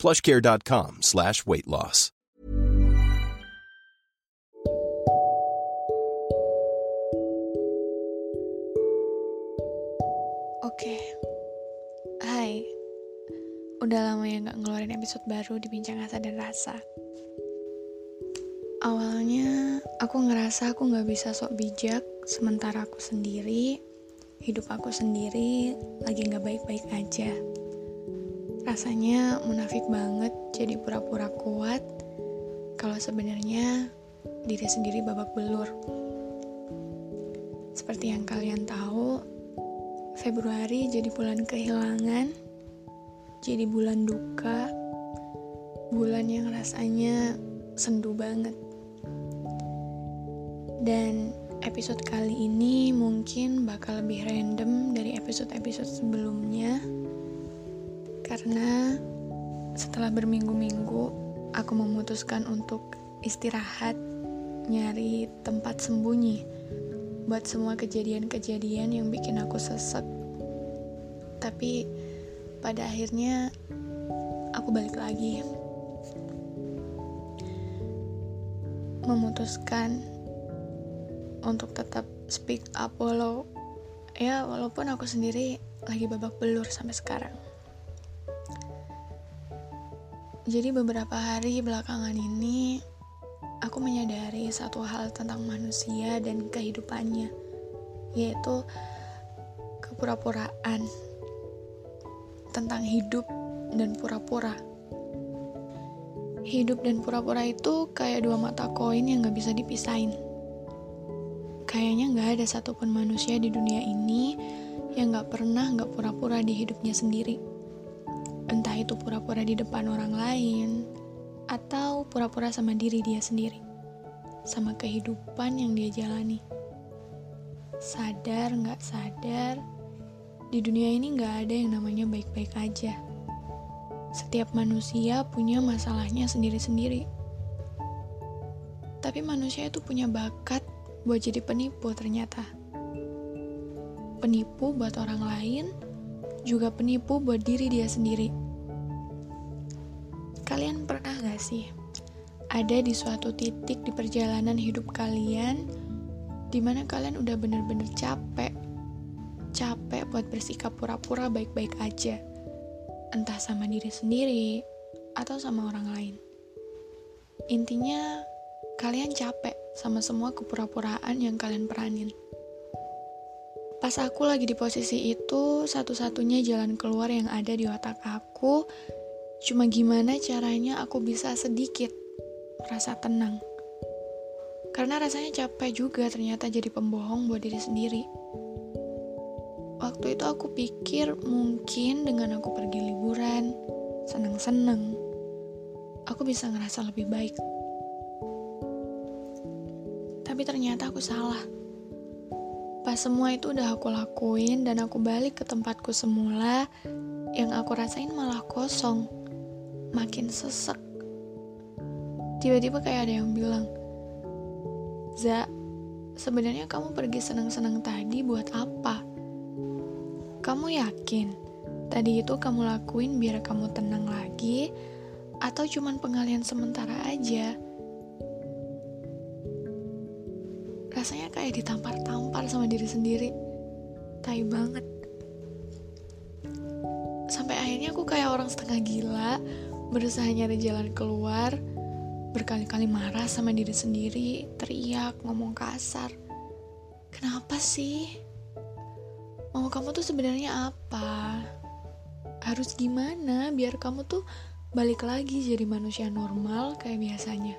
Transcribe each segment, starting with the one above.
plushcare.com slash weight loss. Oke, hai. Udah lama ya gak ngeluarin episode baru di Bincang Asa dan Rasa. Awalnya aku ngerasa aku gak bisa sok bijak, sementara aku sendiri, hidup aku sendiri lagi gak baik-baik aja. Rasanya munafik banget jadi pura-pura kuat, kalau sebenarnya diri sendiri babak belur. Seperti yang kalian tahu, Februari jadi bulan kehilangan, jadi bulan duka, bulan yang rasanya sendu banget. Dan episode kali ini mungkin bakal lebih random dari episode-episode sebelumnya, karena setelah berminggu-minggu aku memutuskan untuk istirahat, nyari tempat sembunyi buat semua kejadian-kejadian yang bikin aku sesek. Tapi pada akhirnya aku balik lagi. Memutuskan untuk tetap speak up walau ya walaupun aku sendiri lagi babak belur sampai sekarang. Jadi beberapa hari belakangan ini aku menyadari satu hal tentang manusia dan kehidupannya, yaitu kepura-puraan tentang hidup dan pura-pura. Hidup dan pura-pura itu kayak dua mata koin yang gak bisa dipisahin. Kayaknya gak ada satupun manusia di dunia ini yang gak pernah gak pura-pura di hidupnya sendiri. Itu pura-pura di depan orang lain, atau pura-pura sama diri dia sendiri, sama kehidupan yang dia jalani. Sadar nggak sadar, di dunia ini nggak ada yang namanya baik-baik aja. Setiap manusia punya masalahnya sendiri-sendiri. Tapi manusia itu punya bakat buat jadi penipu ternyata. Penipu buat orang lain, juga penipu buat diri dia sendiri. Sih. Ada di suatu titik di perjalanan hidup kalian di mana kalian udah bener-bener capek. Capek buat bersikap pura-pura baik-baik aja. Entah sama diri sendiri atau sama orang lain. Intinya kalian capek sama semua kepura-puraan yang kalian peranin. Pas aku lagi di posisi itu, satu-satunya jalan keluar yang ada di otak aku Cuma gimana caranya aku bisa sedikit rasa tenang. Karena rasanya capek juga ternyata jadi pembohong buat diri sendiri. Waktu itu aku pikir mungkin dengan aku pergi liburan, seneng-seneng, aku bisa ngerasa lebih baik. Tapi ternyata aku salah. Pas semua itu udah aku lakuin dan aku balik ke tempatku semula, yang aku rasain malah kosong makin sesek. Tiba-tiba kayak ada yang bilang, Za, sebenarnya kamu pergi senang-senang tadi buat apa? Kamu yakin tadi itu kamu lakuin biar kamu tenang lagi, atau cuman pengalian sementara aja? Rasanya kayak ditampar-tampar sama diri sendiri. Tai banget. Sampai akhirnya aku kayak orang setengah gila, berusaha nyari jalan keluar, berkali-kali marah sama diri sendiri, teriak, ngomong kasar. Kenapa sih? Mau kamu tuh sebenarnya apa? Harus gimana biar kamu tuh balik lagi jadi manusia normal kayak biasanya?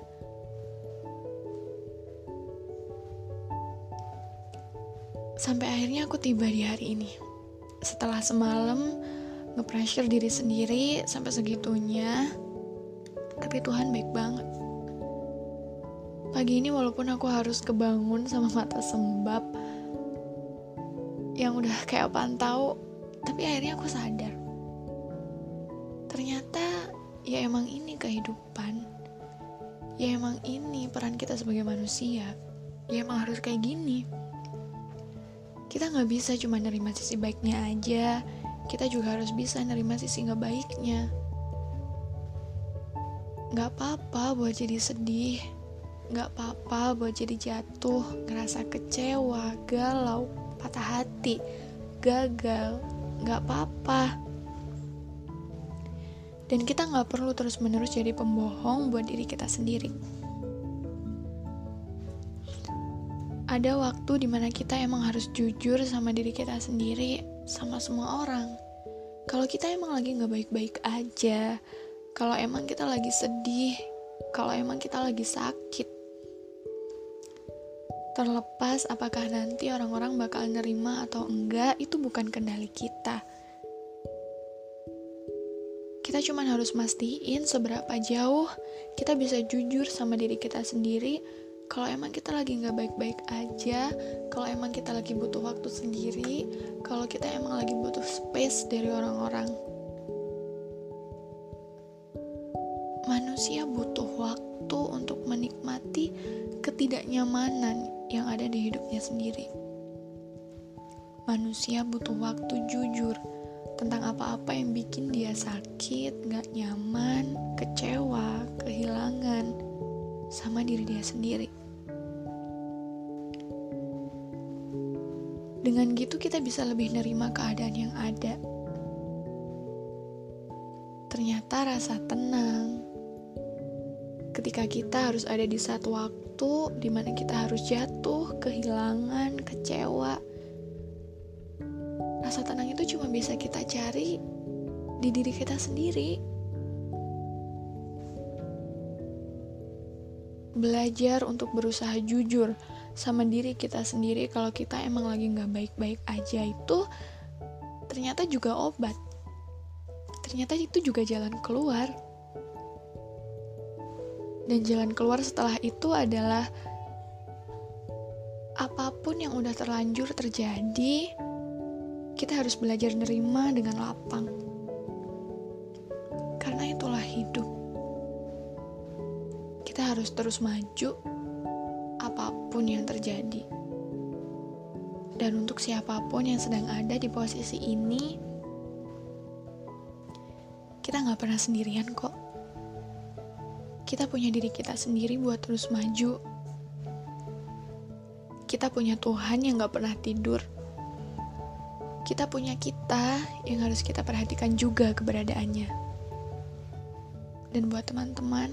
Sampai akhirnya aku tiba di hari ini. Setelah semalam nge-pressure diri sendiri sampai segitunya tapi Tuhan baik banget. Pagi ini walaupun aku harus kebangun sama mata sembab yang udah kayak apaan tahu, tapi akhirnya aku sadar. Ternyata ya emang ini kehidupan. Ya emang ini peran kita sebagai manusia. Ya emang harus kayak gini. Kita nggak bisa cuma nerima sisi baiknya aja, kita juga harus bisa nerima sisi nggak baiknya. Nggak apa-apa buat jadi sedih, nggak apa-apa buat jadi jatuh, ngerasa kecewa, galau, patah hati, gagal, nggak apa-apa. Dan kita nggak perlu terus-menerus jadi pembohong buat diri kita sendiri. Ada waktu di mana kita emang harus jujur sama diri kita sendiri, sama semua orang. Kalau kita emang lagi nggak baik-baik aja, kalau emang kita lagi sedih, kalau emang kita lagi sakit, terlepas apakah nanti orang-orang bakal nerima atau enggak, itu bukan kendali kita. Kita cuma harus mastiin seberapa jauh kita bisa jujur sama diri kita sendiri kalau emang kita lagi nggak baik-baik aja, kalau emang kita lagi butuh waktu sendiri, kalau kita emang lagi butuh space dari orang-orang. Manusia butuh waktu untuk menikmati ketidaknyamanan yang ada di hidupnya sendiri. Manusia butuh waktu jujur tentang apa-apa yang bikin dia sakit, gak nyaman, kecewa, kehilangan, sama diri dia sendiri. Dengan gitu kita bisa lebih nerima keadaan yang ada. Ternyata rasa tenang ketika kita harus ada di satu waktu di mana kita harus jatuh, kehilangan, kecewa. Rasa tenang itu cuma bisa kita cari di diri kita sendiri. Belajar untuk berusaha jujur sama diri kita sendiri kalau kita emang lagi nggak baik-baik aja itu ternyata juga obat. Ternyata itu juga jalan keluar. Dan jalan keluar setelah itu adalah apa pun yang udah terlanjur terjadi kita harus belajar nerima dengan lapang. Karena itulah hidup kita harus terus maju apa pun yang terjadi. Dan untuk siapa pun yang sedang ada di posisi ini, kita nggak pernah sendirian kok. Kita punya diri kita sendiri buat terus maju. Kita punya Tuhan yang nggak pernah tidur. Kita punya kita yang harus kita perhatikan juga keberadaannya. Dan buat teman-teman,